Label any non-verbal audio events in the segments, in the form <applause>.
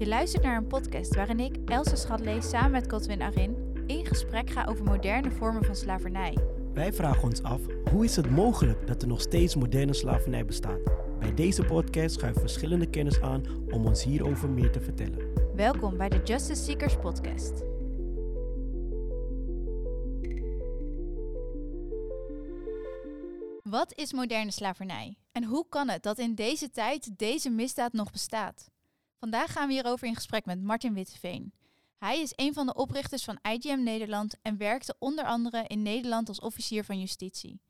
Je luistert naar een podcast waarin ik, Elsa Schatlees, samen met Godwin Arin in gesprek ga over moderne vormen van slavernij. Wij vragen ons af, hoe is het mogelijk dat er nog steeds moderne slavernij bestaat? Bij deze podcast schuiven verschillende kennis aan om ons hierover meer te vertellen. Welkom bij de Justice Seekers podcast. Wat is moderne slavernij? En hoe kan het dat in deze tijd deze misdaad nog bestaat? Vandaag gaan we hierover in gesprek met Martin Witteveen. Hij is een van de oprichters van IGM Nederland en werkte onder andere in Nederland als officier van justitie.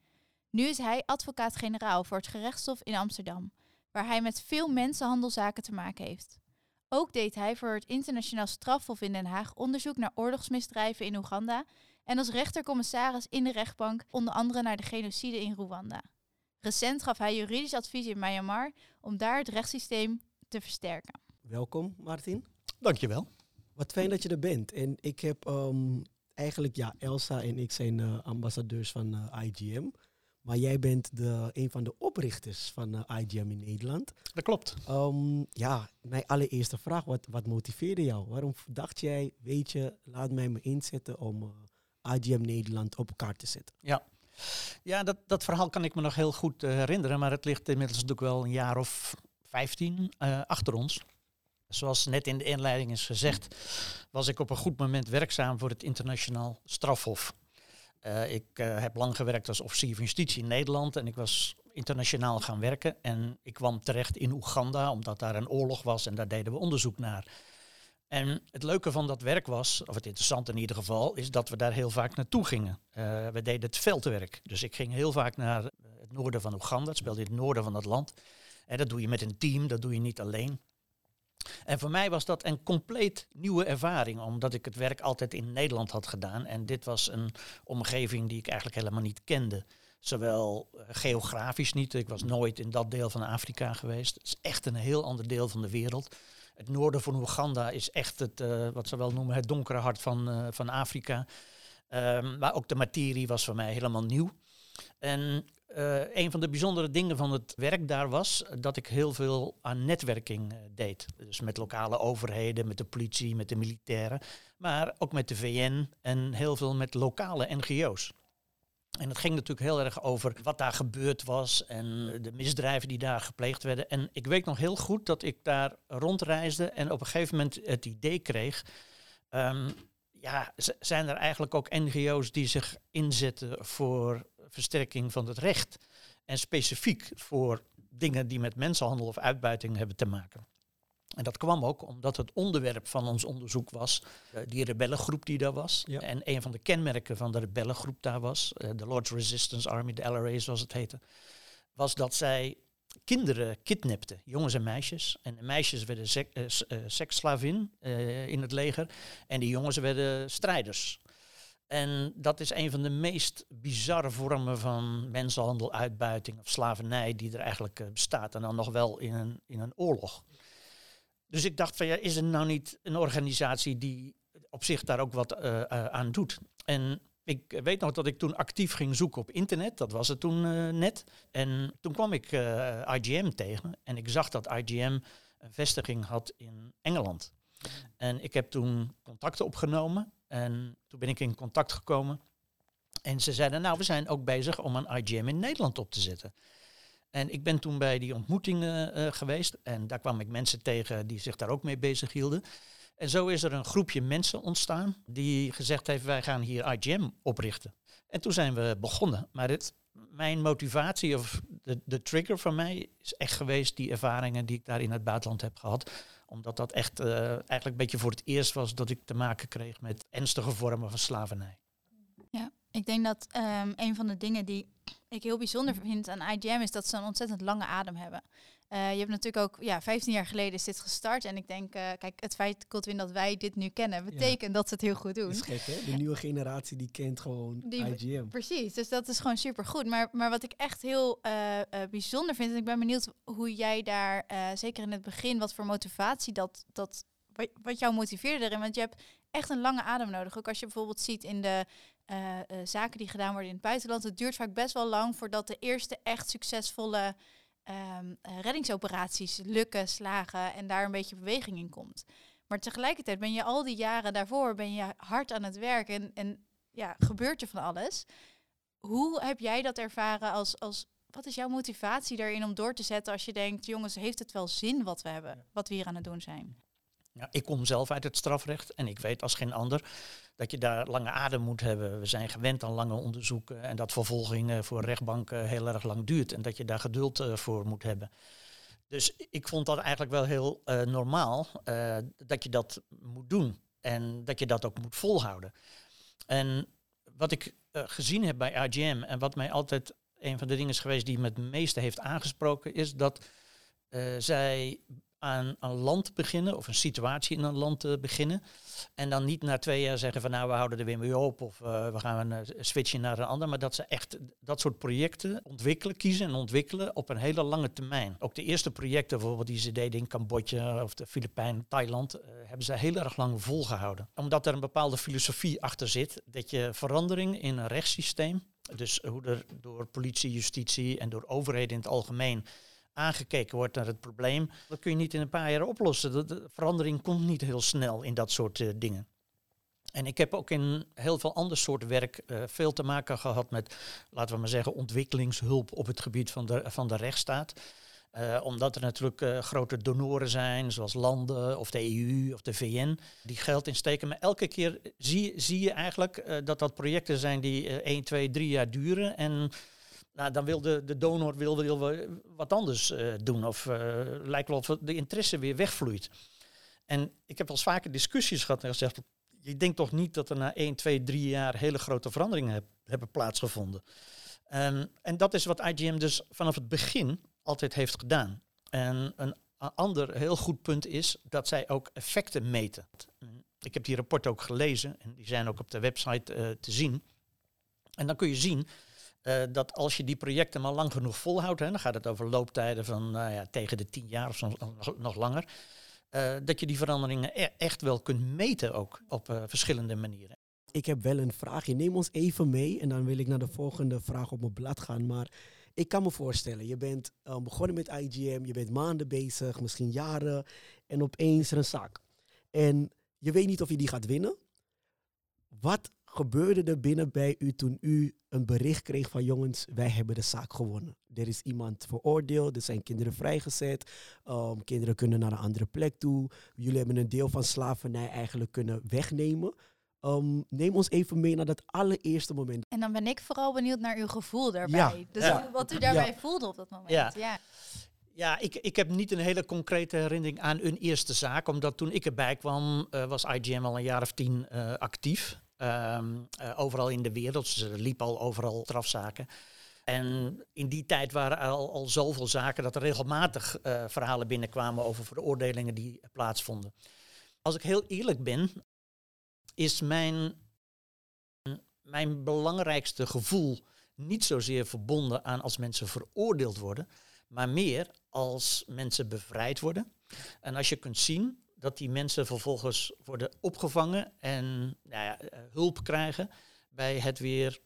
Nu is hij advocaat-generaal voor het gerechtshof in Amsterdam, waar hij met veel mensenhandelzaken te maken heeft. Ook deed hij voor het internationaal strafhof in Den Haag onderzoek naar oorlogsmisdrijven in Oeganda en als rechtercommissaris in de rechtbank onder andere naar de genocide in Rwanda. Recent gaf hij juridisch advies in Myanmar om daar het rechtssysteem te versterken. Welkom Martin. Dankjewel. Wat fijn dat je er bent. En ik heb um, eigenlijk, ja, Elsa en ik zijn uh, ambassadeurs van uh, IGM. Maar jij bent de, een van de oprichters van uh, IGM in Nederland. Dat klopt. Um, ja, mijn allereerste vraag, wat, wat motiveerde jou? Waarom dacht jij, weet je, laat mij me inzetten om IGM Nederland op kaart te zetten? Ja, ja dat, dat verhaal kan ik me nog heel goed herinneren. Maar het ligt inmiddels natuurlijk wel een jaar of 15 achter ons. Zoals net in de inleiding is gezegd, was ik op een goed moment werkzaam voor het internationaal strafhof. Uh, ik uh, heb lang gewerkt als officier van justitie in Nederland en ik was internationaal gaan werken. En ik kwam terecht in Oeganda, omdat daar een oorlog was en daar deden we onderzoek naar. En het leuke van dat werk was, of het interessante in ieder geval, is dat we daar heel vaak naartoe gingen. Uh, we deden het veldwerk. Dus ik ging heel vaak naar het noorden van Oeganda, het speelde in het noorden van dat land. En dat doe je met een team, dat doe je niet alleen. En voor mij was dat een compleet nieuwe ervaring, omdat ik het werk altijd in Nederland had gedaan. En dit was een omgeving die ik eigenlijk helemaal niet kende. Zowel eh, geografisch niet, ik was nooit in dat deel van Afrika geweest. Het is echt een heel ander deel van de wereld. Het noorden van Oeganda is echt het, uh, wat ze wel noemen, het donkere hart van, uh, van Afrika. Um, maar ook de materie was voor mij helemaal nieuw. En uh, een van de bijzondere dingen van het werk daar was dat ik heel veel aan netwerking uh, deed. Dus met lokale overheden, met de politie, met de militairen, maar ook met de VN en heel veel met lokale NGO's. En het ging natuurlijk heel erg over wat daar gebeurd was en de misdrijven die daar gepleegd werden. En ik weet nog heel goed dat ik daar rondreisde en op een gegeven moment het idee kreeg. Um, ja, zijn er eigenlijk ook NGO's die zich inzetten voor versterking van het recht. En specifiek voor dingen die met mensenhandel of uitbuiting hebben te maken. En dat kwam ook omdat het onderwerp van ons onderzoek was uh, die rebellengroep die daar was. Ja. En een van de kenmerken van de rebellengroep daar was, uh, de Lord's Resistance Army, de LRA zoals het heette, was dat zij kinderen kidnapten, jongens en meisjes. En de meisjes werden sek, uh, seksslavin in het leger en die jongens werden strijders. En dat is een van de meest bizarre vormen van mensenhandel, uitbuiting of slavernij die er eigenlijk uh, bestaat. En dan nog wel in een, in een oorlog. Dus ik dacht van ja, is er nou niet een organisatie die op zich daar ook wat uh, uh, aan doet? En ik weet nog dat ik toen actief ging zoeken op internet, dat was het toen net. En toen kwam ik IGM tegen en ik zag dat IGM een vestiging had in Engeland. En ik heb toen contacten opgenomen en toen ben ik in contact gekomen. En ze zeiden, nou, we zijn ook bezig om een IGM in Nederland op te zetten. En ik ben toen bij die ontmoetingen uh, geweest. En daar kwam ik mensen tegen die zich daar ook mee bezig hielden. En zo is er een groepje mensen ontstaan die gezegd heeft, wij gaan hier IGM oprichten. En toen zijn we begonnen. Maar het, mijn motivatie of de, de trigger van mij is echt geweest die ervaringen die ik daar in het buitenland heb gehad omdat dat echt uh, eigenlijk een beetje voor het eerst was dat ik te maken kreeg met ernstige vormen van slavernij. Ja, ik denk dat um, een van de dingen die ik heel bijzonder vind aan IGM is dat ze een ontzettend lange adem hebben. Uh, je hebt natuurlijk ook, ja, 15 jaar geleden is dit gestart. En ik denk, uh, kijk, het feit, Godwin, dat wij dit nu kennen, betekent ja. dat ze het heel goed doen. Dat is gek, hè? De nieuwe generatie die kent gewoon die, IGM. Precies, dus dat is gewoon super goed. Maar, maar wat ik echt heel uh, bijzonder vind, en ik ben benieuwd hoe jij daar, zeker in het begin, wat voor motivatie dat, dat wat jou motiveerde erin. Want je hebt echt een lange adem nodig. Ook als je bijvoorbeeld ziet in de zaken die gedaan worden in het buitenland. Het duurt vaak best wel lang voordat de eerste echt succesvolle ehm, eh, reddingsoperaties lukken, slagen en daar een beetje beweging in komt. Maar tegelijkertijd ben je al die jaren daarvoor ben je hard aan het werk en, en ja, gebeurt er van alles. Hoe heb jij dat ervaren als, als wat is jouw motivatie daarin om door te zetten als je denkt, jongens, heeft het wel zin wat we hebben, wat we hier aan het doen zijn? Ja, ik kom zelf uit het strafrecht en ik weet als geen ander dat je daar lange adem moet hebben. We zijn gewend aan lange onderzoeken en dat vervolging voor rechtbanken heel erg lang duurt en dat je daar geduld uh, voor moet hebben. Dus ik vond dat eigenlijk wel heel uh, normaal uh, dat je dat moet doen en dat je dat ook moet volhouden. En wat ik gezien heb bij IGM en wat mij altijd een van de dingen is geweest die me het meeste heeft aangesproken, is dat zij aan een land beginnen of een situatie in een land te beginnen. En dan niet na twee jaar zeggen van nou we houden er weer mee op of uh, we gaan uh, switchen naar een ander. Maar dat ze echt dat soort projecten ontwikkelen, kiezen en ontwikkelen op een hele lange termijn. Ook de eerste projecten bijvoorbeeld die ze deden in Cambodja of de Filipijnen, Thailand, uh, hebben ze heel erg lang volgehouden. Omdat er een bepaalde filosofie achter zit dat je verandering in een rechtssysteem, dus hoe er door politie, justitie en door overheden in het algemeen aangekeken wordt naar het probleem, dat kun je niet in een paar jaar oplossen. De, verandering komt niet heel snel in dat soort uh, dingen. En ik heb ook in heel veel ander soort werk uh, veel te maken gehad met, laten we maar zeggen, ontwikkelingshulp op het gebied van de, van de rechtsstaat. Uh, omdat er natuurlijk grote donoren zijn, zoals landen of de EU of de VN, die geld insteken. Maar elke keer zie, zie je eigenlijk dat dat projecten zijn die 1, 2, 3 jaar duren. En nou, dan wil de, de donor wil, wil wat anders uh, doen. Of uh, lijkt wel of de interesse weer wegvloeit. En ik heb wel eens vaker discussies gehad en gezegd, je denkt toch niet dat er na 1, 2, 3 jaar hele grote veranderingen heb, hebben plaatsgevonden. Um, en dat is wat IGM dus vanaf het begin altijd heeft gedaan. En een ander heel goed punt is dat zij ook effecten meten. Ik heb die rapporten ook gelezen en die zijn ook op de website uh, te zien. En dan kun je zien uh, dat als je die projecten maar lang genoeg volhoudt, hè, dan gaat het over looptijden van nou ja, tegen de tien jaar of nog, langer, uh, dat je die veranderingen e echt wel kunt meten ook op uh, verschillende manieren. Ik heb wel een vraagje. Neem ons even mee en dan wil ik naar de volgende vraag op mijn blad gaan. Maar ik kan me voorstellen, je bent begonnen met IGM, je bent maanden bezig, misschien jaren, en opeens er een zaak. En je weet niet of je die gaat winnen. Wat gebeurde er binnen bij u toen u een bericht kreeg van jongens, wij hebben de zaak gewonnen. Er is iemand veroordeeld, er zijn kinderen vrijgezet, um, kinderen kunnen naar een andere plek toe. Jullie hebben een deel van slavernij eigenlijk kunnen wegnemen. Um, neem ons even mee naar dat allereerste moment. En dan ben ik vooral benieuwd naar uw gevoel daarbij. Ja. Dus ja. wat u daarbij ja. voelde op dat moment. Ja. Ja, ik, ik heb niet een hele concrete herinnering aan een eerste zaak. Omdat toen ik erbij kwam, uh, was IGM al een jaar of tien uh, actief. Um, uh, overal in de wereld. Dus er liep al overal strafzaken. En in die tijd waren er al, al zoveel zaken dat er regelmatig uh, verhalen binnenkwamen over veroordelingen die plaatsvonden. Als ik heel eerlijk ben, is mijn, mijn belangrijkste gevoel niet zozeer verbonden aan als mensen veroordeeld worden, maar meer als mensen bevrijd worden. En als je kunt zien dat die mensen vervolgens worden opgevangen en nou ja, eh, hulp krijgen bij het weer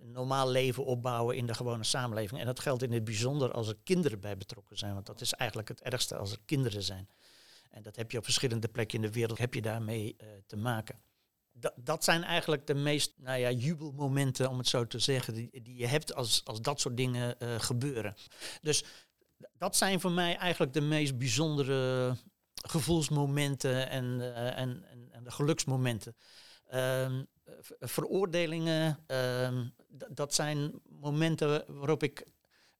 een normaal leven opbouwen in de gewone samenleving. En dat geldt in het bijzonder als er kinderen bij betrokken zijn, want dat is eigenlijk het ergste als er kinderen zijn. En dat heb je op verschillende plekken in de wereld, heb je daarmee uh, te maken. Dat, dat zijn eigenlijk de meest nou ja, jubelmomenten, om het zo te zeggen, die, die je hebt als, als dat soort dingen uh, gebeuren. Dus dat zijn voor mij eigenlijk de meest bijzondere gevoelsmomenten en, uh, en, en, en, de geluksmomenten. Um, veroordelingen, um, dat zijn momenten waarop ik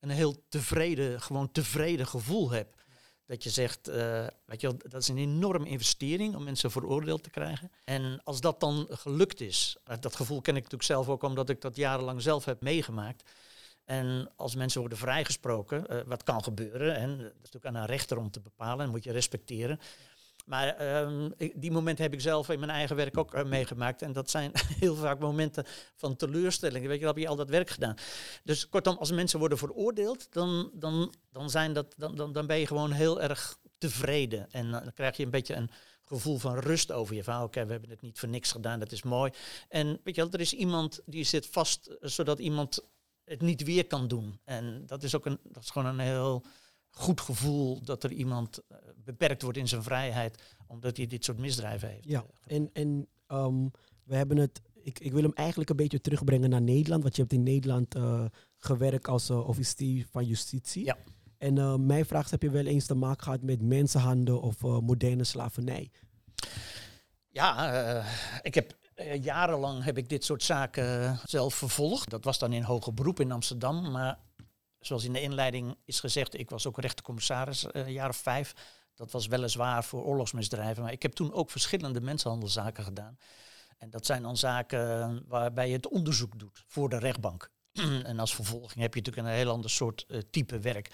een heel tevreden, gewoon tevreden gevoel heb. Dat je zegt, uh, weet je dat is een enorme investering om mensen veroordeeld te krijgen. En als dat dan gelukt is, dat gevoel ken ik natuurlijk zelf ook omdat ik dat jarenlang zelf heb meegemaakt. En als mensen worden vrijgesproken, uh, wat kan gebeuren, en dat is natuurlijk aan een rechter om te bepalen, dat moet je respecteren. Maar um, die momenten heb ik zelf in mijn eigen werk ook uh, meegemaakt. En dat zijn <laughs> heel vaak momenten van teleurstelling. Weet je, dan heb je al dat werk gedaan. Dus kortom, als mensen worden veroordeeld, dan, dan, dan, zijn dat, dan, dan, dan ben je gewoon heel erg tevreden. En dan krijg je een beetje een gevoel van rust over je. Van oké, we hebben het niet voor niks gedaan, dat is mooi. En weet je er is iemand die zit vast, zodat iemand het niet weer kan doen. En dat is ook een, dat is gewoon een heel goed gevoel dat er iemand eh, beperkt wordt in zijn vrijheid, omdat hij dit soort misdrijven heeft. Ja, eh, en, en ehm, we hebben het. Ik, ik wil hem eigenlijk een beetje terugbrengen naar Nederland. Want je hebt in Nederland eh, gewerkt als officier van justitie. Ja. En eh, mijn vraag is: heb je wel eens te maken gehad met mensenhandel of moderne slavernij? Ja, ik heb eh, jarenlang heb ik dit soort zaken zelf vervolgd. Dat was dan in hoger beroep in Amsterdam, maar zoals in de inleiding is gezegd, ik was ook rechtercommissaris eh, een jaar of vijf. Dat was weliswaar voor oorlogsmisdrijven, maar ik heb toen ook verschillende mensenhandelzaken gedaan. En dat zijn dan zaken waarbij je het onderzoek doet voor de rechtbank. <clears throat> en als vervolging heb je natuurlijk een heel ander soort eh, type werk.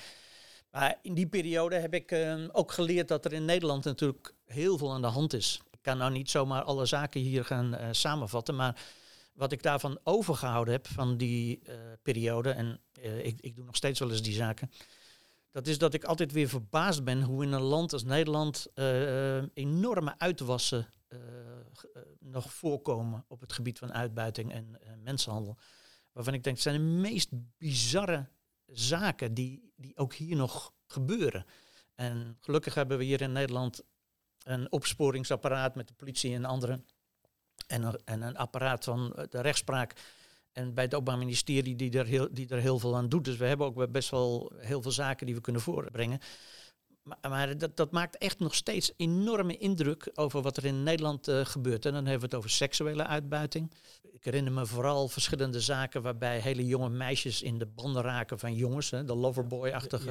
Maar in die periode heb ik eh, ook geleerd dat er in Nederland natuurlijk heel veel aan de hand is. Ik kan nou niet zomaar alle zaken hier gaan eh, samenvatten, maar wat ik daarvan overgehouden heb van die eh, periode, en eh, ik, ik doe nog steeds wel eens die zaken, dat is dat ik altijd weer verbaasd ben hoe in een land als Nederland enorme uitwassen nog voorkomen op het gebied van uitbuiting en mensenhandel. Waarvan ik denk, het zijn de meest bizarre zaken die, die ook hier nog gebeuren. En gelukkig hebben we hier in Nederland een opsporingsapparaat met de politie en anderen. En, een- en een apparaat van eh, de rechtspraak. En bij het Openbaar Ministerie die er, heel, die er heel veel aan doet. Dus we hebben ook best wel heel veel zaken die we kunnen voorbrengen. Maar, dat, dat maakt echt nog steeds enorme indruk over wat er in Nederland eh, gebeurt. En dan hebben we het over seksuele uitbuiting. Ik herinner me vooral verschillende zaken waarbij hele jonge meisjes in de banden raken van jongens. Hè, de loverboy-achtige.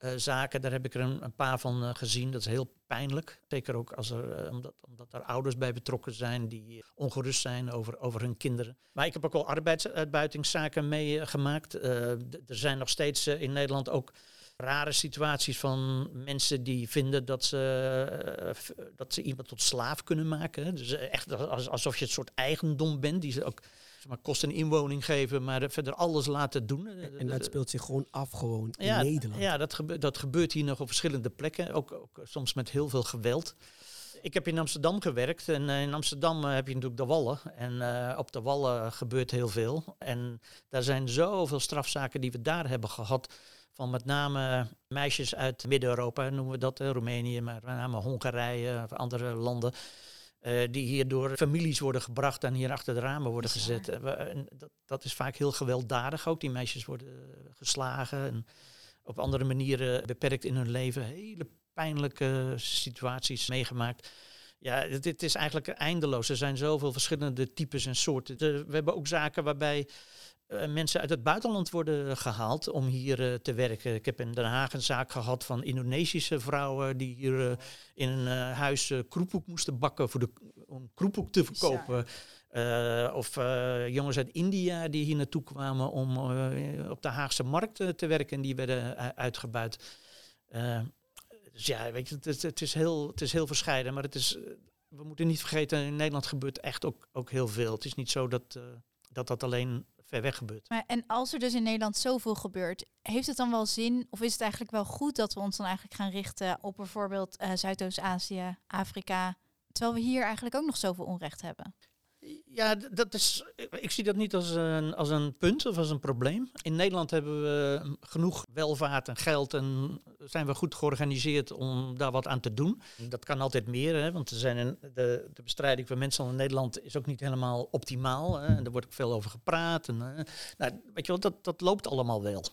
Eh, zaken. Daar heb ik er een, een paar van eh, gezien. Dat is heel pijnlijk. Zeker ook als er, eh, omdat, omdat er ouders bij betrokken zijn die ongerust zijn over, over hun kinderen. Maar ik heb ook al arbeidsuitbuitingszaken meegemaakt. Er zijn nog steeds in Nederland ook rare situaties van mensen die vinden dat ze, dat ze iemand tot slaaf kunnen maken. Dus echt als, alsof je het soort eigendom bent, die ze ook zeg maar, kost een inwoning geven, maar er verder alles laten doen. En dat speelt zich gewoon af gewoon ja, in Nederland. Ja, dat, gebe- dat gebeurt hier nog op verschillende plekken, ook, ook soms met heel veel geweld. Ik heb in Amsterdam gewerkt en eh, in Amsterdam eh, heb je natuurlijk de Wallen. En eh, op de Wallen gebeurt heel veel. En daar zijn zoveel strafzaken die we daar hebben gehad. Van met name meisjes uit Midden-Europa, noemen we dat, Roemenië, maar met name Hongarije of andere landen. Eh, die hier door families worden gebracht en hier achter de ramen worden gezet. Eh, en dat, dat is vaak heel gewelddadig ook. Die meisjes worden geslagen en op andere manieren beperkt in hun leven. Hele pijnlijke situaties meegemaakt. Ja, het, het is eigenlijk eindeloos. Er zijn zoveel verschillende types en soorten. We hebben ook zaken waarbij eh, mensen uit het buitenland worden gehaald om hier eh, te werken. Ik heb in Den Haag een zaak gehad van Indonesische vrouwen die hier eh, in een eh, huis eh kroephoek moesten bakken voor de, om kroephoek te verkopen. Eh, of eh, jongens uit India die hier naartoe kwamen om eh, op de Haagse markt eh, te werken en die werden eh, uitgebuit. Eh, dus ja, weet je, het is, het is, heel, het is heel verscheiden, maar het is, eh, we moeten niet vergeten, in Nederland gebeurt echt ook, ook heel veel. Het is niet zo dat, eh, dat dat alleen ver. Maar, en als er dus in Nederland zoveel gebeurt, heeft het dan wel zin of is het eigenlijk wel goed dat we ons dan eigenlijk gaan richten op bijvoorbeeld eh, Zuidoost-Azië, Afrika, terwijl we hier eigenlijk ook nog zoveel onrecht hebben? Ja, dat is, ik zie dat niet als een, als een punt of als een probleem. In Nederland hebben we genoeg welvaart en geld en zijn we goed georganiseerd om daar wat aan te doen. Dat kan altijd meer, hè, want er zijn een, de, de bestrijding van mensen in Nederland is ook niet helemaal optimaal. Hè, en er wordt ook veel over gepraat. En, eh, nou, weet je wel, dat, dat loopt allemaal wel.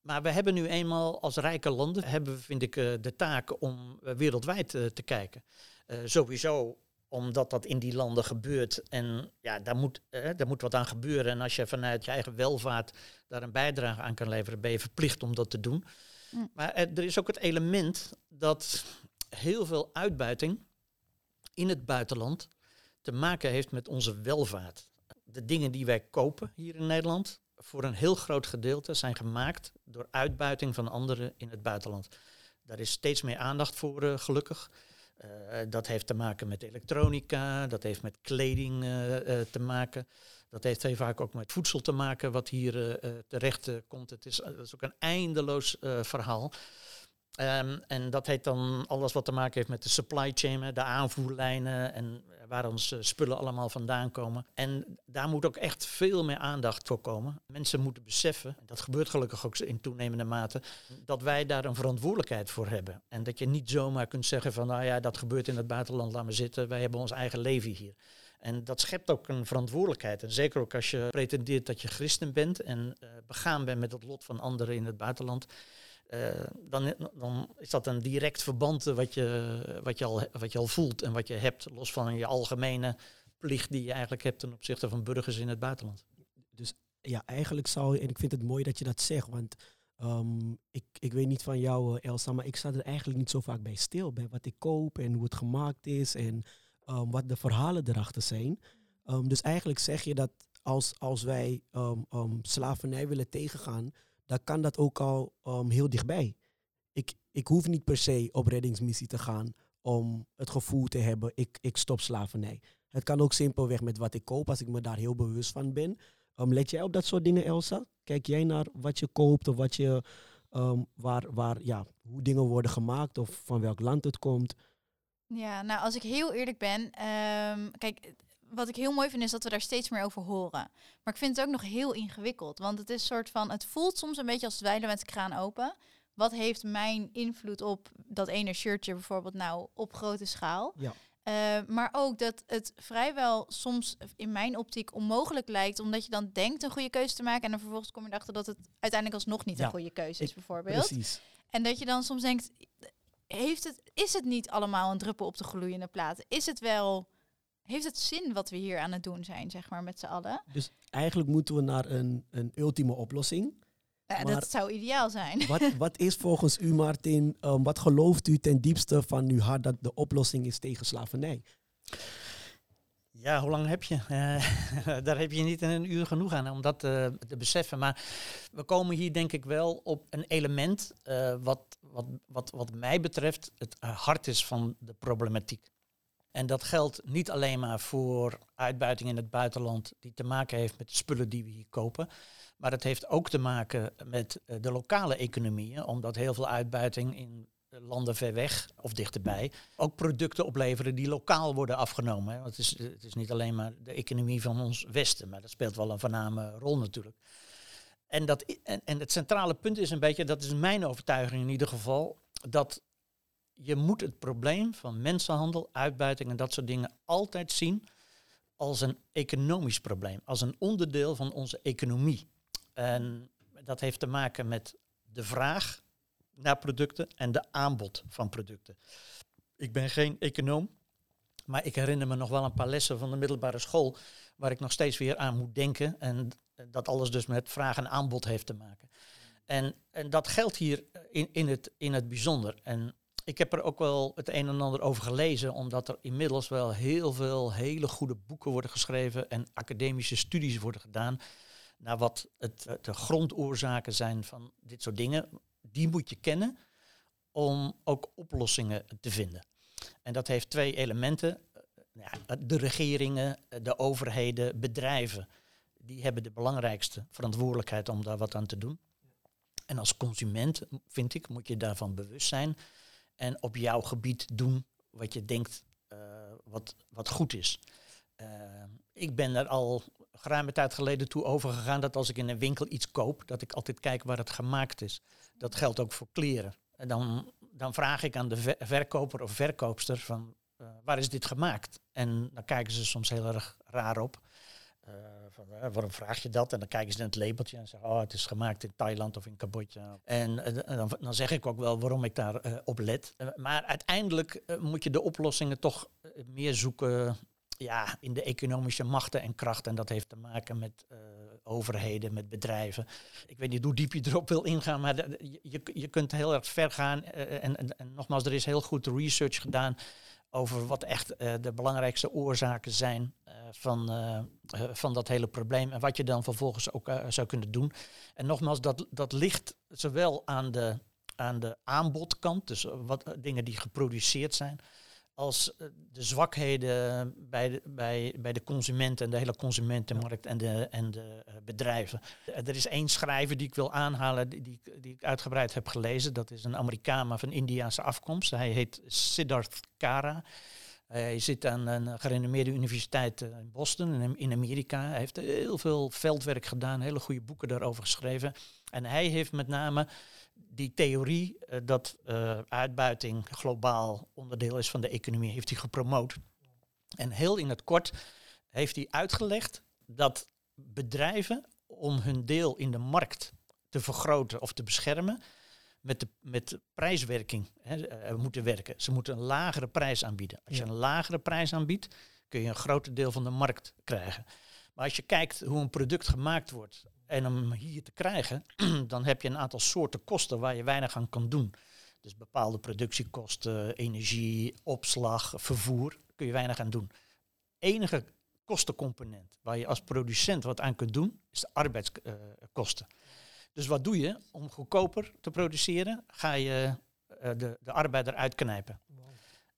Maar we hebben nu eenmaal als rijke landen, hebben vind ik, eh, de taak om eh, wereldwijd eh, te kijken. Eh, sowieso omdat dat in die landen gebeurt. En ja, daar moet, eh, daar moet wat aan gebeuren. En als je vanuit je eigen welvaart daar een bijdrage aan kan leveren, ben je verplicht om dat te doen. Mm. Maar eh, er is ook het element dat heel veel uitbuiting in het buitenland te maken heeft met onze welvaart. De dingen die wij kopen hier in Nederland, voor een heel groot gedeelte zijn gemaakt door uitbuiting van anderen in het buitenland. Daar is steeds meer aandacht voor, eh, gelukkig. Eh, dat heeft te maken met elektronica, dat heeft met kleding eh, eh, te maken. Dat heeft heel vaak ook met voedsel te maken, wat hier eh, eh, terecht eh, komt. Het is, is ook een eindeloos eh, verhaal. Ehm, en dat heet dan alles wat te maken heeft met de supply chain, de aanvoerlijnen en waar onze spullen allemaal vandaan komen. En daar moet ook echt veel meer aandacht voor komen. Mensen moeten beseffen, dat gebeurt gelukkig ook in toenemende mate, dat wij daar een verantwoordelijkheid voor hebben. En dat je niet zomaar kunt zeggen van, nou ja, dat gebeurt in het buitenland, laat maar zitten, wij hebben ons eigen leven hier. En dat schept ook een verantwoordelijkheid. En zeker ook als je pretendeert dat je christen bent en uh, begaan bent met het lot van anderen in het buitenland. Uh, dan, dan, is dat een direct verband wat je, wat, je al, wat je al voelt en wat je hebt, los van je algemene plicht die je eigenlijk hebt ten opzichte van burgers in het buitenland. Dus ja, eigenlijk zou en ik vind het mooi dat je dat zegt, want um, ik, ik weet niet van jou, eh, Elsa, maar ik sta er eigenlijk niet zo vaak bij stil, bij wat ik koop en hoe het gemaakt is en um, wat de verhalen erachter zijn. Um, dus eigenlijk zeg je dat als, als wij slavernij willen tegengaan, dan kan dat ook al um, heel dichtbij. Ik, ik hoef niet per se op reddingsmissie te gaan om het gevoel te hebben, ik, ik stop slavernij. Het kan ook simpelweg met wat ik koop, als ik me daar heel bewust van ben. Um, let jij op dat soort dingen, Elsa? Kijk jij naar wat je koopt of wat je, um, waar, waar, ja, hoe dingen worden gemaakt of van welk land het komt? Ja, nou als ik heel eerlijk ben, kijk, wat ik heel mooi vind is dat we daar steeds meer over horen. Maar ik vind het ook nog heel ingewikkeld. Want het is soort van, het voelt soms een beetje als dweilen met de kraan open. Wat heeft mijn invloed op dat ene shirtje bijvoorbeeld nou op grote schaal? Ja. Uh, maar ook dat het vrijwel soms in mijn optiek onmogelijk lijkt, omdat je dan denkt een goede keuze te maken en dan vervolgens kom je erachter dat het uiteindelijk alsnog niet een goede keuze is, bijvoorbeeld. Precies. En dat je dan soms denkt, heeft het, is het niet allemaal een druppel op de gloeiende plaat? Is het wel heeft het zin wat we hier aan het doen zijn, zeg maar, met z'n allen? Dus eigenlijk moeten we naar een, een ultieme oplossing. Ja, dat zou ideaal zijn. Wat, wat is volgens u, Martin, um, wat gelooft u ten diepste van uw hart dat de oplossing is tegen slavernij? Ja, hoe lang heb je? Uh, <laughs> daar heb je niet in een uur genoeg aan om dat uh, te beseffen. Maar we komen hier denk ik wel op een element uh, wat, wat, wat, wat mij betreft het hart is van de problematiek. En dat geldt niet alleen maar voor uitbuiting in het buitenland die te maken heeft met de spullen die we hier kopen. Maar het heeft ook te maken met eh, de lokale economieën, omdat heel veel uitbuiting in landen ver weg of dichterbij ook producten opleveren die lokaal worden afgenomen. Het is, het is niet alleen maar de economie van ons Westen, maar dat speelt wel een voorname rol natuurlijk. En, dat, en, en het centrale punt is een beetje, dat is mijn overtuiging in ieder geval, dat je moet het probleem van mensenhandel, uitbuiting en dat soort dingen altijd zien als een economisch probleem, als een onderdeel van onze economie. En dat heeft te maken met de vraag naar producten en de aanbod van producten. Ik ben geen econoom, maar ik herinner me nog wel een paar lessen van de middelbare school waar ik nog steeds weer aan moet denken. En dat alles dus met vraag en aanbod heeft te maken. En, en dat geldt hier in, in, het, in het bijzonder. En ik heb er ook wel het een en ander over gelezen, omdat er inmiddels wel heel veel hele goede boeken worden geschreven en academische studies worden gedaan naar wat het, de grondoorzaken zijn van dit soort dingen. Die moet je kennen om ook oplossingen te vinden. En dat heeft twee elementen. Ja, de regeringen, de overheden, bedrijven, die hebben de belangrijkste verantwoordelijkheid om daar wat aan te doen. En als consument, vind ik, moet je daarvan bewust zijn en op jouw gebied doen wat je denkt uh, wat, wat goed is. Uh, ik ben er al geruime tijd geleden toe overgegaan dat als ik in een winkel iets koop, dat ik altijd kijk waar het gemaakt is. Dat geldt ook voor kleren. En dan, dan vraag ik aan de verkoper of verkoopster van uh, waar is dit gemaakt? En dan kijken ze soms heel erg raar op. Uh, van, uh, waarom vraag je dat? En dan kijken ze naar het labeltje en zeggen, oh, het is gemaakt in Thailand of in Cambodja. En uh, dan, dan, zeg ik ook wel waarom ik daar op let. maar uiteindelijk moet je de oplossingen toch meer zoeken ja, in de economische machten en krachten. En dat heeft te maken met overheden, met bedrijven. Ik weet niet hoe diep je erop wil ingaan, maar je, je kunt heel erg ver gaan. En, en nogmaals, er is heel goed research gedaan over wat echt uh, de belangrijkste oorzaken zijn uh, van, uh, van dat hele probleem en wat je dan vervolgens ook zou kunnen doen. En nogmaals, dat, dat ligt zowel aan de, aan de aanbodkant, dus wat dingen die geproduceerd zijn, als eh, de zwakheden bij de, bij, bij de consumenten en de hele consumentenmarkt en de, en de eh, bedrijven. Eh, er is één schrijver die ik wil aanhalen, die, die, ik uitgebreid heb gelezen. Dat is een Amerikaan, maar van Indiaanse afkomst. Hij heet Siddharth Kara. Hij zit aan een gerenommeerde universiteit in Boston, in Amerika. Hij heeft heel veel veldwerk gedaan, hele goede boeken daarover geschreven. En hij heeft met name die theorie uh, dat uh, uitbuiting globaal onderdeel is van de economie, heeft hij gepromoot. En heel in het kort heeft hij uitgelegd dat bedrijven om hun deel in de markt te vergroten of te beschermen, met, de, met prijswerking hè, uh, moeten werken. Ze moeten een lagere prijs aanbieden. Als je een lagere prijs aanbiedt, kun je een groter deel van de markt krijgen. Maar als je kijkt hoe een product gemaakt wordt en om hier te krijgen, <clears throat> dan heb je een aantal soorten kosten waar je weinig aan kan doen. Dus bepaalde productiekosten, energie, opslag, vervoer, kun je weinig aan doen. Enige kostencomponent waar je als producent wat aan kunt doen, is de arbeidskosten. dus wat doe je om goedkoper te produceren? Ga je uh, de, de arbeider uitknijpen.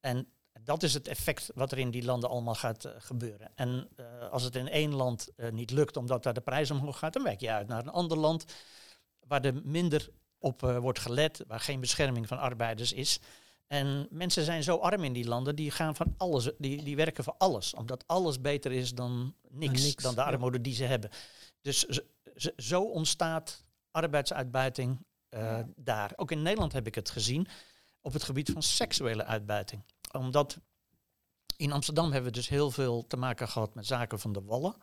En dat is het effect wat er in die landen allemaal gaat uh, gebeuren. En uh, als het in één land uh, niet lukt omdat daar de prijs omhoog gaat, dan wijk je uit naar een ander land waar er minder op wordt gelet, waar geen bescherming van arbeiders is. En mensen zijn zo arm in die landen, die gaan van alles, die, die werken voor alles, omdat alles beter is dan niks, niks dan de armoede ja. die ze hebben. Dus zo ontstaat arbeidsuitbuiting daar. Ook in Nederland heb ik het gezien op het gebied van seksuele uitbuiting omdat in Amsterdam hebben we dus heel veel te maken gehad met zaken van de wallen.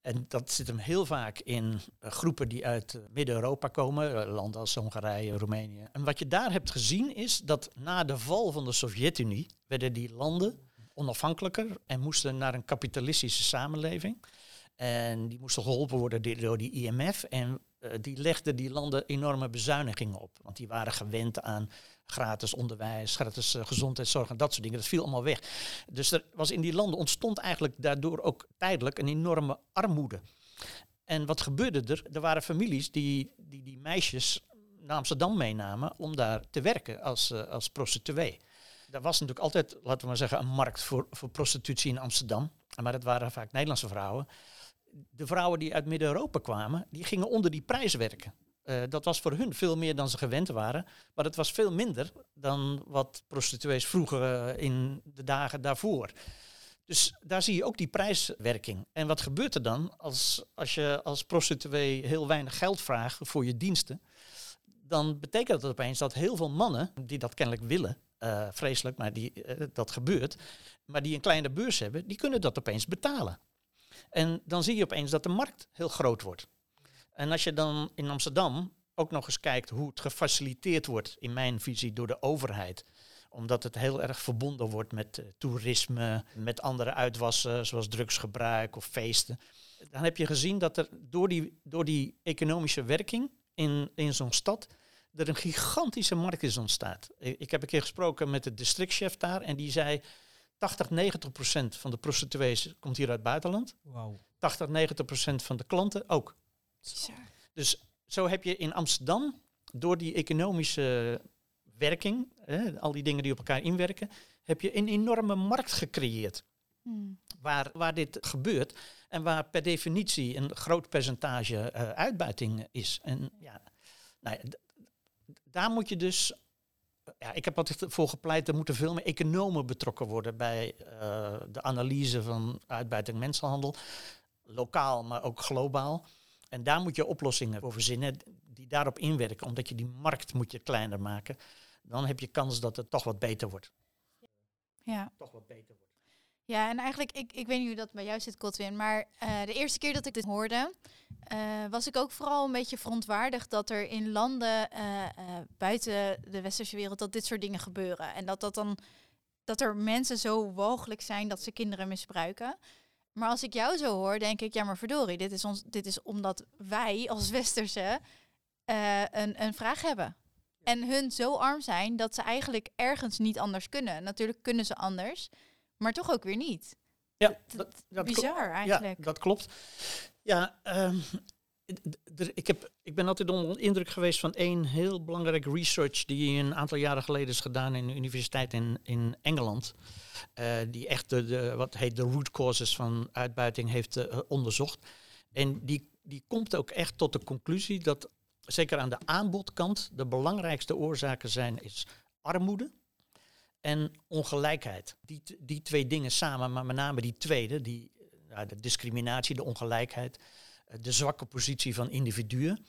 En dat zit hem heel vaak in uh, groepen die uit uh, Midden-Europa komen, uh, landen als Hongarije, Roemenië. En wat je daar hebt gezien is dat na de val van de Sovjet-Unie werden die landen onafhankelijker en moesten naar een kapitalistische samenleving. En die moesten geholpen worden door die IMF. En die legden die landen enorme bezuinigingen op. Want die waren gewend aan gratis onderwijs, gratis uh, gezondheidszorg en dat soort dingen. Dat viel allemaal weg. Dus er was in die landen ontstond eigenlijk daardoor ook tijdelijk een enorme armoede. En wat gebeurde er? Er waren families die die, die meisjes naar Amsterdam meenamen om daar te werken als, uh, als prostituee. Er was natuurlijk altijd, laten we maar zeggen, een markt voor, voor prostitutie in Amsterdam. Maar dat waren vaak Nederlandse vrouwen. De vrouwen die uit Midden-Europa kwamen, die gingen onder die prijs werken. Uh, dat was voor hun veel meer dan ze gewend waren. Maar het was veel minder dan wat prostituees vroeger uh, in de dagen daarvoor. Dus daar zie je ook die prijswerking. En wat gebeurt er dan als, als je als prostituee heel weinig geld vraagt voor je diensten? Dan betekent dat opeens dat heel veel mannen die dat kennelijk willen, uh, vreselijk, maar die, dat gebeurt, maar die een kleine beurs hebben, die kunnen dat opeens betalen. En dan zie je opeens dat de markt heel groot wordt. En als je dan in Amsterdam ook nog eens kijkt hoe het gefaciliteerd wordt, in mijn visie, door de overheid omdat het heel erg verbonden wordt met uh, toerisme, met andere uitwassen, zoals drugsgebruik of feesten. Dan heb je gezien dat er door die, door die economische werking in, in zo'n stad er een gigantische markt is ontstaat. Ik heb een keer gesproken met de districtchef daar en die zei 80, 90 procent van de prostituees komt hier uit het buitenland. Wow. 80, 90 procent van de klanten ook. Dus zo heb je in Amsterdam, door die economische werking, hè, al die dingen die op elkaar inwerken, heb je een enorme markt gecreëerd. Hmm. Waar, waar dit gebeurt en waar per definitie een groot percentage uh, uitbuiting is. En ja, nou ja, daar moet je dus. Ja, ik heb altijd voor gepleit, er moeten veel meer economen betrokken worden bij uh, de analyse van uitbuiting mensenhandel. Lokaal, maar ook globaal. En daar moet je oplossingen voor verzinnen die daarop inwerken, omdat je die markt moet je kleiner maken. Dan heb je kans dat het toch wat beter wordt. Ja. Toch wat beter wordt. Ja, en eigenlijk, ik, ik weet niet hoe dat bij jou zit, Kotwin, maar uh, de eerste keer dat ik dit hoorde, uh, was ik ook vooral een beetje verontwaardigd dat er in landen uh, buiten de westerse wereld dat dit soort dingen gebeuren. En dat dat dan, dat er mensen zo walgelijk zijn dat ze kinderen misbruiken. Maar als ik jou zo hoor, denk ik, ja maar verdorie, dit is, ons, dit is omdat wij als Westerse uh, een, een vraag hebben. En hun zo arm zijn dat ze eigenlijk ergens niet anders kunnen. Natuurlijk kunnen ze anders, maar toch ook weer niet. Ja, dat, dat bizar eigenlijk. Ja, dat klopt. Ja, um, ik, heb, ik ben altijd onder indruk geweest van één heel belangrijk research die een aantal jaren geleden is gedaan in de universiteit in, in Engeland. Uh, die echt de, wat heet de root causes van uitbuiting heeft uh, onderzocht. En die, die komt ook echt tot de conclusie dat zeker aan de aanbodkant de belangrijkste oorzaken zijn is armoede en ongelijkheid. Die, die twee dingen samen, maar met name die tweede, die, ja, de discriminatie, de ongelijkheid, eh, de zwakke positie van individuen,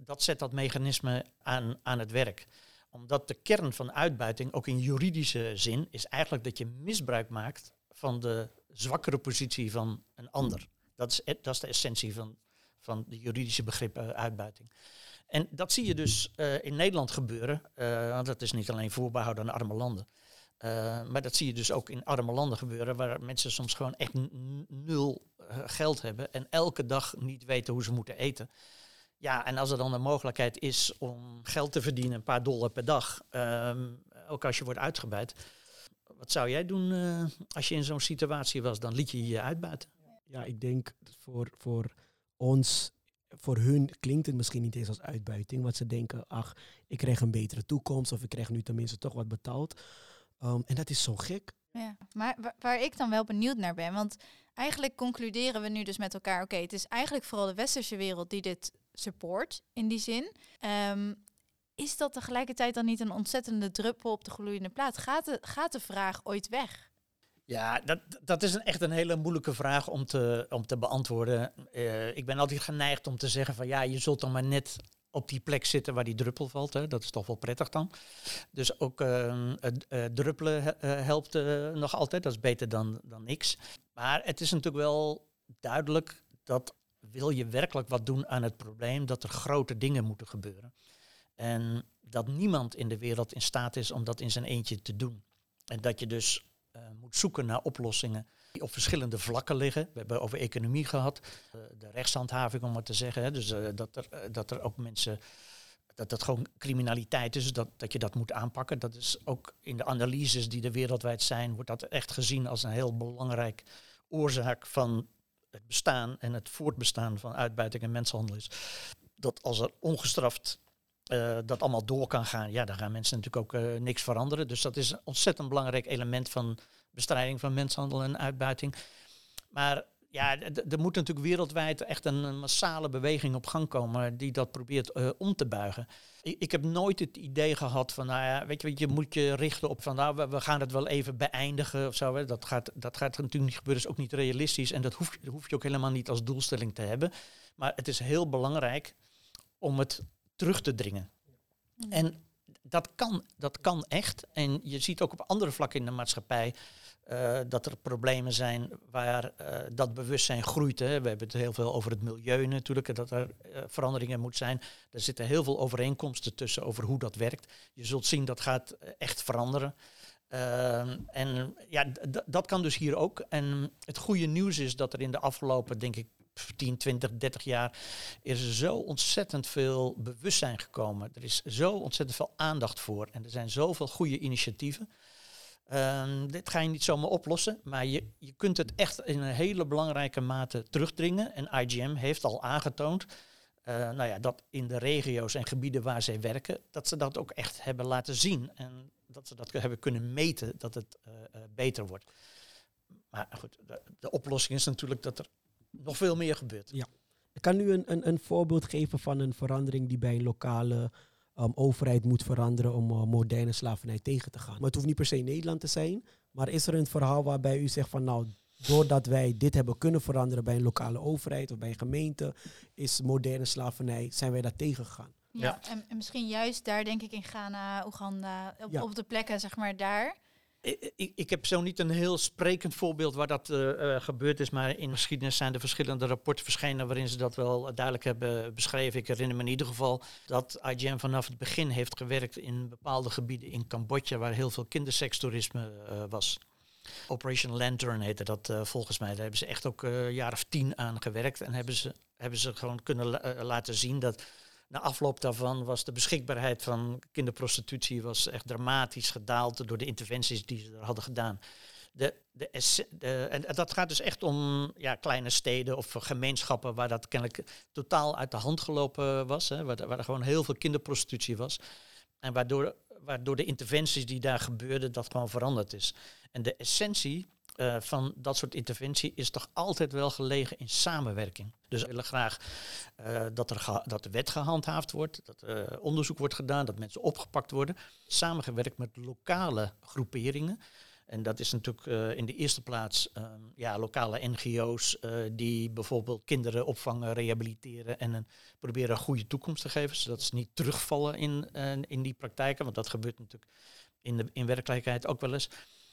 dat zet dat mechanisme aan, aan het werk. Omdat de kern van uitbuiting, ook in juridische zin, is eigenlijk dat je misbruik maakt van de zwakkere positie van een ander. Dat is, dat is de essentie van, van de juridische begrip uitbuiting. En dat zie je dus uh, in Nederland gebeuren, dat is niet alleen voorbehouden aan arme landen. Maar dat zie je dus ook in arme landen gebeuren, waar mensen soms gewoon echt nul geld hebben en elke dag niet weten hoe ze moeten eten. Ja, en als er dan de mogelijkheid is om geld te verdienen, een paar dollar per dag, um, ook als je wordt uitgebuit. Wat zou jij doen als je in zo'n situatie was? Dan liet je je uitbuiten. Ja, ik denk voor, voor ons voor hun klinkt het misschien niet eens als uitbuiting, want ze denken, ach, ik krijg een betere toekomst of ik krijg nu tenminste toch wat betaald. Um, en dat is zo gek. Ja, maar waar ik dan wel benieuwd naar ben, want eigenlijk concluderen we nu dus met elkaar, oké, het is eigenlijk vooral de westerse wereld die dit support in die zin. Um, is dat tegelijkertijd dan niet een ontzettende druppel op de gloeiende plaat? Gaat de, gaat de vraag ooit weg? Ja, dat, dat is een, echt een hele moeilijke vraag om te, om te beantwoorden. Uh, ik ben altijd geneigd om te zeggen van ja, je zult dan maar net op die plek zitten waar die druppel valt. Hè. Dat is toch wel prettig dan. Dus ook uh, uh, druppelen helpt nog altijd. Dat is beter dan, dan niks. Maar het is natuurlijk wel duidelijk dat wil je werkelijk wat doen aan het probleem, dat er grote dingen moeten gebeuren. En dat niemand in de wereld in staat is om dat in zijn eentje te doen. En dat je dus moet zoeken naar oplossingen die op verschillende vlakken liggen. We hebben over economie gehad, uh, de rechtshandhaving om maar te zeggen. Dus uh, dat, er, dat er ook mensen, dat dat gewoon criminaliteit is, dat, dat je dat moet aanpakken. Dat is ook in de analyses die er wereldwijd zijn, wordt dat echt gezien als een heel belangrijk oorzaak van het bestaan en het voortbestaan van uitbuiting en mensenhandel is. Dat als er ongestraft dat allemaal door kan gaan, ja, dan gaan mensen natuurlijk ook niks veranderen. Dus dat is een ontzettend belangrijk element van bestrijding van mensenhandel en uitbuiting. Maar ja, er moet natuurlijk wereldwijd echt een, massale beweging op gang komen die dat probeert uh, om te buigen. Ik, ik, heb nooit het idee gehad van, nou ja, weet je, je moet je richten op van, nou, we, we gaan het wel even beëindigen of zo. Hè. Dat, gaat, dat gaat natuurlijk niet gebeuren, is ook niet realistisch en dat hoef, dat hoef je ook helemaal niet als doelstelling te hebben. Maar het is heel belangrijk om het terug te dringen. Mm. En dat kan, dat kan echt. En je ziet ook op andere vlakken in de maatschappij uh, dat er problemen zijn waar uh, dat bewustzijn groeit. Hè. We hebben het heel veel over het milieu natuurlijk, dat er uh, veranderingen moet zijn. Er zitten heel veel overeenkomsten tussen over hoe dat werkt. Je zult zien dat gaat echt veranderen. Ehm, en ja, dat kan dus hier ook. En het goede nieuws is dat er in de afgelopen, denk ik, 10, 20, 30 jaar is er zo ontzettend veel bewustzijn gekomen. Er is zo ontzettend veel aandacht voor. En er zijn zoveel goede initiatieven. Um, dit ga je niet zomaar oplossen, maar je, je kunt het echt in een hele belangrijke mate terugdringen. En IGM heeft al aangetoond uh, nou ja, dat in de regio's en gebieden waar zij werken, dat ze dat ook echt hebben laten zien. En dat ze dat hebben kunnen meten dat het uh, uh, beter wordt. Maar goed, de, oplossing is natuurlijk dat er nog veel meer gebeurt. Ja. Ik kan nu een, een, een voorbeeld geven van een verandering die bij een lokale um, overheid moet veranderen om uh, moderne slavernij tegen te gaan. Maar het hoeft niet per se Nederland te zijn. Maar is er een verhaal waarbij u zegt van nou, doordat wij dit hebben kunnen veranderen bij een lokale overheid of bij een gemeente, is moderne slavernij, zijn wij daar tegengegaan? Ja, ja. En, en, misschien juist daar denk ik in Ghana, Oeganda, op, ja. op de plekken zeg maar daar ik, ik, heb zo niet een heel sprekend voorbeeld waar dat uh, gebeurd is, maar in de geschiedenis zijn er verschillende rapporten verschenen waarin ze dat wel duidelijk hebben beschreven. Ik herinner me in ieder geval dat IGM vanaf het begin heeft gewerkt in bepaalde gebieden in Cambodja waar heel veel kindersekstoerisme was. Operation Lantern heette dat volgens mij. Daar hebben ze echt ook een jaar of tien aan gewerkt en hebben ze, hebben ze gewoon kunnen la laten zien dat na afloop daarvan was de beschikbaarheid van kinderprostitutie was echt dramatisch gedaald door de interventies die ze er hadden gedaan. de, de, en dat gaat dus echt om ja, kleine steden of gemeenschappen waar dat kennelijk totaal uit de hand gelopen was. Hè, waar, waar er gewoon heel veel kinderprostitutie was. En waardoor, waardoor de interventies die daar gebeurden, dat gewoon veranderd is. En de essentie eh, van dat soort interventie is toch altijd wel gelegen in samenwerking. Dus we willen graag eh, dat, er dat de wet gehandhaafd wordt, dat er onderzoek wordt gedaan, dat mensen opgepakt worden. Samengewerkt met lokale groeperingen. En dat is natuurlijk in de eerste plaats ehm, ja, lokale NGO's die bijvoorbeeld kinderen opvangen, rehabiliteren en proberen een goede toekomst te geven. Zodat ze niet terugvallen in, in die praktijken, want dat gebeurt natuurlijk in, de, in werkelijkheid ook wel eens.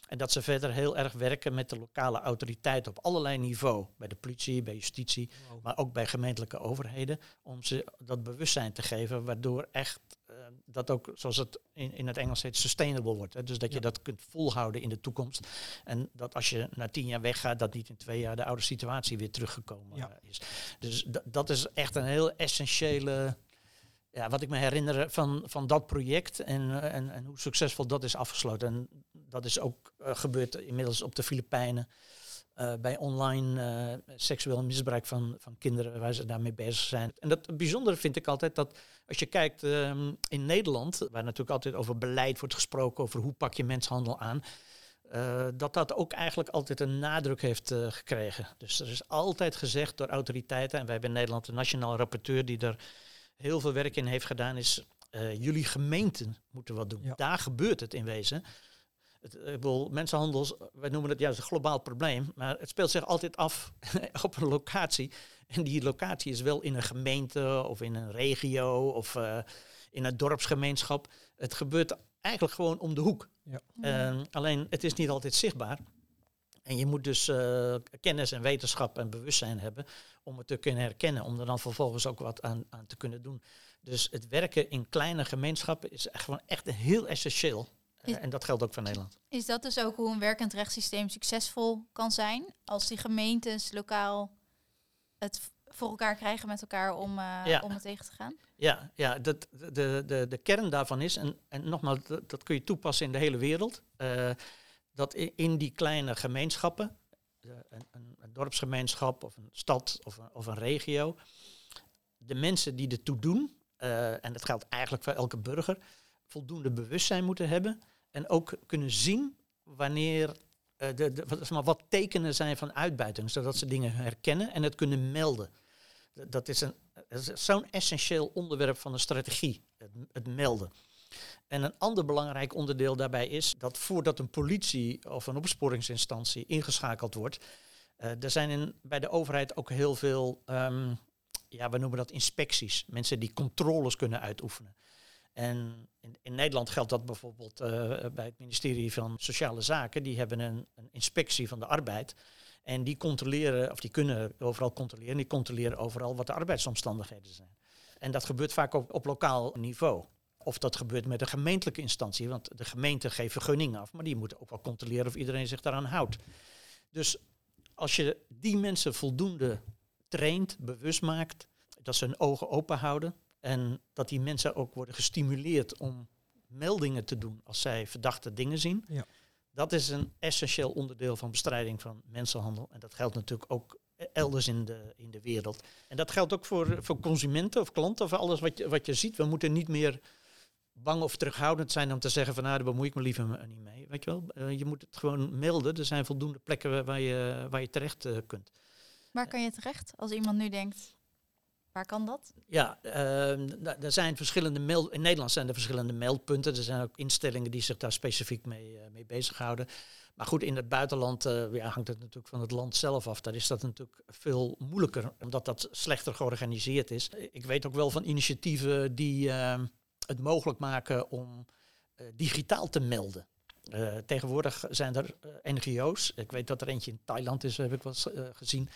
En dat ze verder heel erg werken met de lokale autoriteiten op allerlei niveau. Bij de politie, bij justitie, maar ook bij gemeentelijke overheden. Om ze dat bewustzijn te geven, waardoor echt eh, dat ook, zoals het in, in het Engels heet, sustainable wordt. Hè? Dus dat je Ja. dat kunt volhouden in de toekomst. En dat als je na tien jaar weggaat, dat niet in twee jaar de oude situatie weer teruggekomen Ja. eh, is. Dus da- dat is echt een heel essentiële. Ja, wat ik me herinner van, van dat project en, eh, en, en hoe succesvol dat is afgesloten. En dat is ook eh, gebeurd inmiddels op de Filipijnen. eh, bij online seksueel misbruik van, van kinderen, waar ze daarmee bezig zijn. En dat bijzondere vind ik altijd dat als je kijkt ehm, in Nederland, waar natuurlijk altijd over beleid wordt gesproken, over hoe pak je mensenhandel aan, dat dat ook eigenlijk altijd een nadruk heeft gekregen. Dus er is altijd gezegd door autoriteiten, en wij hebben in Nederland een nationaal rapporteur die er heel veel werk in heeft gedaan, is eh, jullie gemeenten moeten wat doen. Ja. Daar gebeurt het in wezen. Het, ik bedoel, mensenhandel, wij noemen het juist een globaal probleem, maar het speelt zich altijd af <laughs> op een locatie. En die locatie is wel in een gemeente of in een regio of eh, in een dorpsgemeenschap. Het gebeurt eigenlijk gewoon om de hoek. Ja. Eh, alleen het is niet altijd zichtbaar. En je moet dus eh, kennis en wetenschap en bewustzijn hebben om het te kunnen herkennen, om er dan vervolgens ook wat aan, aan te kunnen doen. Dus het werken in kleine gemeenschappen is echt gewoon echt heel essentieel. Eh, Is- en dat geldt ook voor Nederland. Is dat dus ook hoe een werkend rechtssysteem succesvol kan zijn? Als die gemeentes lokaal het voor elkaar krijgen met elkaar om, eh, Ja. om het tegen te gaan? Ja, ja dat, de, de, de kern daarvan is, en, en nogmaals, dat, dat kun je toepassen in de hele wereld, dat in die kleine gemeenschappen, eh, een, een, een dorpsgemeenschap of een stad of een, of een regio, de mensen die ertoe doen, eh, en dat geldt eigenlijk voor elke burger, voldoende bewustzijn moeten hebben en ook kunnen zien wanneer eh, de, wat, wat tekenen zijn van uitbuiting, zodat ze dingen herkennen en het kunnen melden. Dat- is, een, zo'n essentieel onderwerp van een strategie, het melden. En een ander belangrijk onderdeel daarbij is dat voordat een politie of een opsporingsinstantie ingeschakeld wordt, eh, er zijn in, bij de overheid ook heel veel, ehm, ja, we noemen dat inspecties, mensen die controles kunnen uitoefenen. En in, in Nederland geldt dat bijvoorbeeld eh, bij het ministerie van Sociale Zaken. Die hebben een, een inspectie van de arbeid. En die controleren, of die kunnen overal controleren. Die controleren overal wat de arbeidsomstandigheden zijn. En dat gebeurt vaak op, op lokaal niveau. Of dat gebeurt met een gemeentelijke instantie. Want de gemeente geeft vergunningen af. Maar die moeten ook wel controleren of iedereen zich daaraan houdt. Dus als je die mensen voldoende traint, bewust maakt. Dat ze hun ogen open houden. En dat die mensen ook worden gestimuleerd om meldingen te doen als zij verdachte dingen zien. Ja. Dat is een essentieel onderdeel van bestrijding van mensenhandel. En dat geldt natuurlijk ook elders in de, in de wereld. En dat geldt ook voor, voor consumenten of klanten of alles wat je, wat je ziet. We moeten niet meer bang of terughoudend zijn om te zeggen van nou, daar bemoei ik me liever niet mee. Weet je wel? Eh, je moet het gewoon melden. Er zijn voldoende plekken waar- je, waar je terecht eh, kunt. Waar kan je terecht als iemand nu denkt, waar kan dat? Ja, ehm, er zijn verschillende meld in Nederland zijn er verschillende meldpunten. Er zijn ook instellingen die zich daar specifiek mee, eh, mee bezighouden. Maar goed, in het buitenland ja, hangt het natuurlijk van het land zelf af. Daar is dat natuurlijk veel moeilijker, omdat dat slechter georganiseerd is. Ik weet ook wel van initiatieven die ehm, het mogelijk maken om eh, digitaal te melden. Eh, tegenwoordig zijn er eh, NGO's, ik weet dat er eentje in Thailand is, heb ik wel eens, eh, gezien.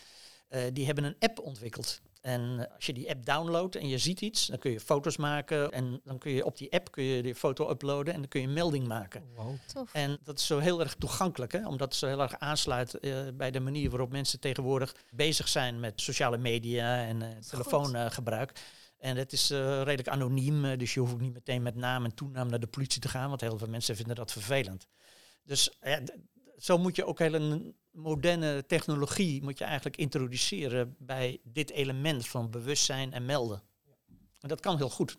Eh, die hebben een app ontwikkeld. En als je die app downloadt en je ziet iets, dan kun je foto's maken. En dan kun je op die app kun je die foto uploaden en dan kun je een melding maken. Wow. Tof. En dat is zo heel erg toegankelijk, hè? omdat het zo heel erg aansluit eh, bij de manier waarop mensen tegenwoordig bezig zijn met sociale media en eh, goed. telefoongebruik. En het is eh, redelijk anoniem, eh, dus je hoeft ook niet meteen met naam en toenaam naar de politie te gaan, want heel veel mensen vinden dat vervelend. Dus zo moet je ook hele moderne technologie moet je eigenlijk introduceren bij dit element van bewustzijn en melden. En dat kan heel goed.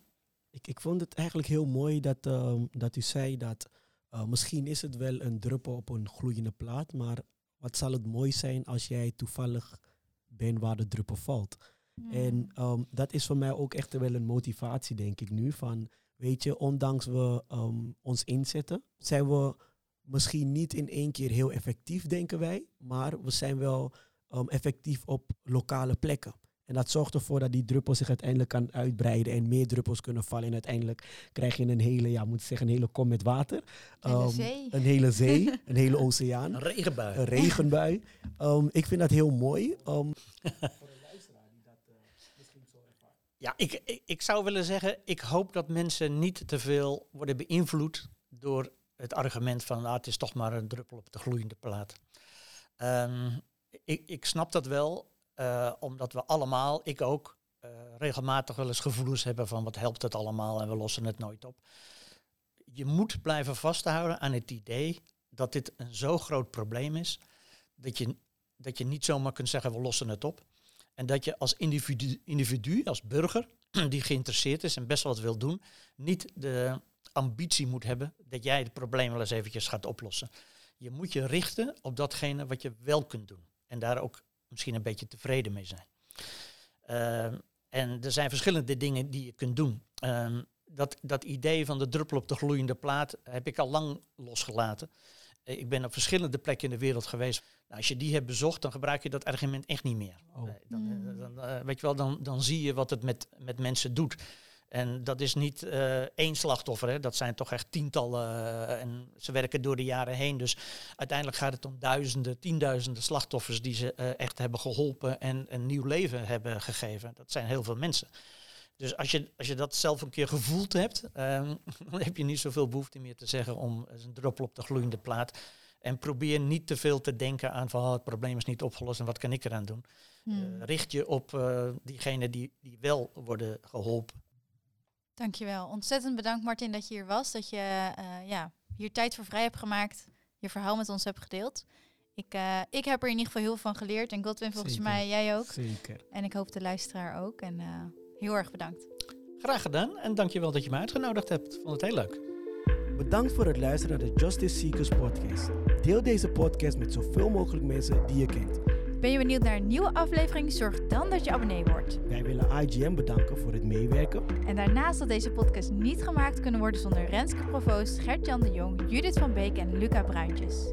Ik, ik vond het eigenlijk heel mooi dat, ehm, dat u zei dat uh, misschien is het wel een druppel op een gloeiende plaat, maar wat zal het mooi zijn als jij toevallig bent waar de druppel valt. Hmm. En um, dat is voor mij ook echt wel een motivatie, denk ik nu. Van, weet je, ondanks we um, ons inzetten, zijn we misschien niet in één keer heel effectief, denken wij. Maar we zijn wel um, effectief op lokale plekken. En dat zorgt ervoor dat die druppel zich uiteindelijk kan uitbreiden en meer druppels kunnen vallen. En uiteindelijk krijg je een hele, ja, moet ik zeggen, een hele kom met water. Hele Um, zee. Een hele zee, <laughs> een hele oceaan, Een regenbui. een regenbui. Um, ik vind dat heel mooi. Um, <laughs> Ja, ik, ik, ik zou willen zeggen, ik hoop dat mensen niet te veel worden beïnvloed door het argument van ah, het is toch maar een druppel op de gloeiende plaat. Ehm, ik, ik snap dat wel, eh, omdat we allemaal, ik ook, eh, regelmatig wel eens gevoelens hebben van wat helpt het allemaal en we lossen het nooit op. Je moet blijven vasthouden aan het idee dat dit een zo groot probleem is, dat je, dat je niet zomaar kunt zeggen we lossen het op. En dat je als individu, individu, als burger, <clears throat> die geïnteresseerd is en best wat wil doen, niet de ambitie moet hebben dat jij het probleem wel eens eventjes gaat oplossen. Je moet je richten op datgene wat je wel kunt doen. En daar ook misschien een beetje tevreden mee zijn. Ehm, en er zijn verschillende dingen die je kunt doen. Ehm, dat, dat idee van de druppel op de gloeiende plaat heb ik al lang losgelaten. Eh, Ik ben op verschillende plekken in de wereld geweest. Nou, als je die hebt bezocht, dan gebruik je dat argument echt niet meer. Oh. Dan, Mm. eh, dan, eh, weet je wel, dan, dan zie je wat het met, met mensen doet. En dat is niet eh, één slachtoffer, hè. dat zijn toch echt tientallen. en ze werken door de jaren heen. Dus uiteindelijk gaat het om duizenden, tienduizenden slachtoffers die ze eh, echt hebben geholpen en een nieuw leven hebben gegeven. Dat zijn heel veel mensen. Dus als je, als je dat zelf een keer gevoeld hebt, ehm, <laughs> dan heb je niet zoveel behoefte meer te zeggen om eens een druppel op de gloeiende plaat. En probeer niet te veel te denken aan van oh, het probleem is niet opgelost en wat kan ik eraan doen. Hmm. Eh, richt je op eh diegenen die, die wel worden geholpen. Dankjewel. Ontzettend bedankt Martin dat je hier was. Dat je eh, ja, hier tijd voor vrij hebt gemaakt. Je verhaal met ons hebt gedeeld. Ik, eh, ik heb er in ieder geval heel veel van geleerd. En Godwin volgens Zeker. mij jij ook. Zeker. En ik hoop de luisteraar ook. En eh, heel erg bedankt. Graag gedaan en dankjewel dat je me uitgenodigd hebt. Ik vond het heel leuk. Bedankt voor het luisteren naar de Justice Seekers podcast. Deel deze podcast met zoveel mogelijk mensen die je kent. Ben je benieuwd naar een nieuwe aflevering? Zorg dan dat je abonnee wordt. Wij willen IGM bedanken voor het meewerken. En daarnaast had deze podcast niet gemaakt kunnen worden zonder Renske Provoost, Gert-Jan de Jong, Judith van Beek en Luca Bruintjes.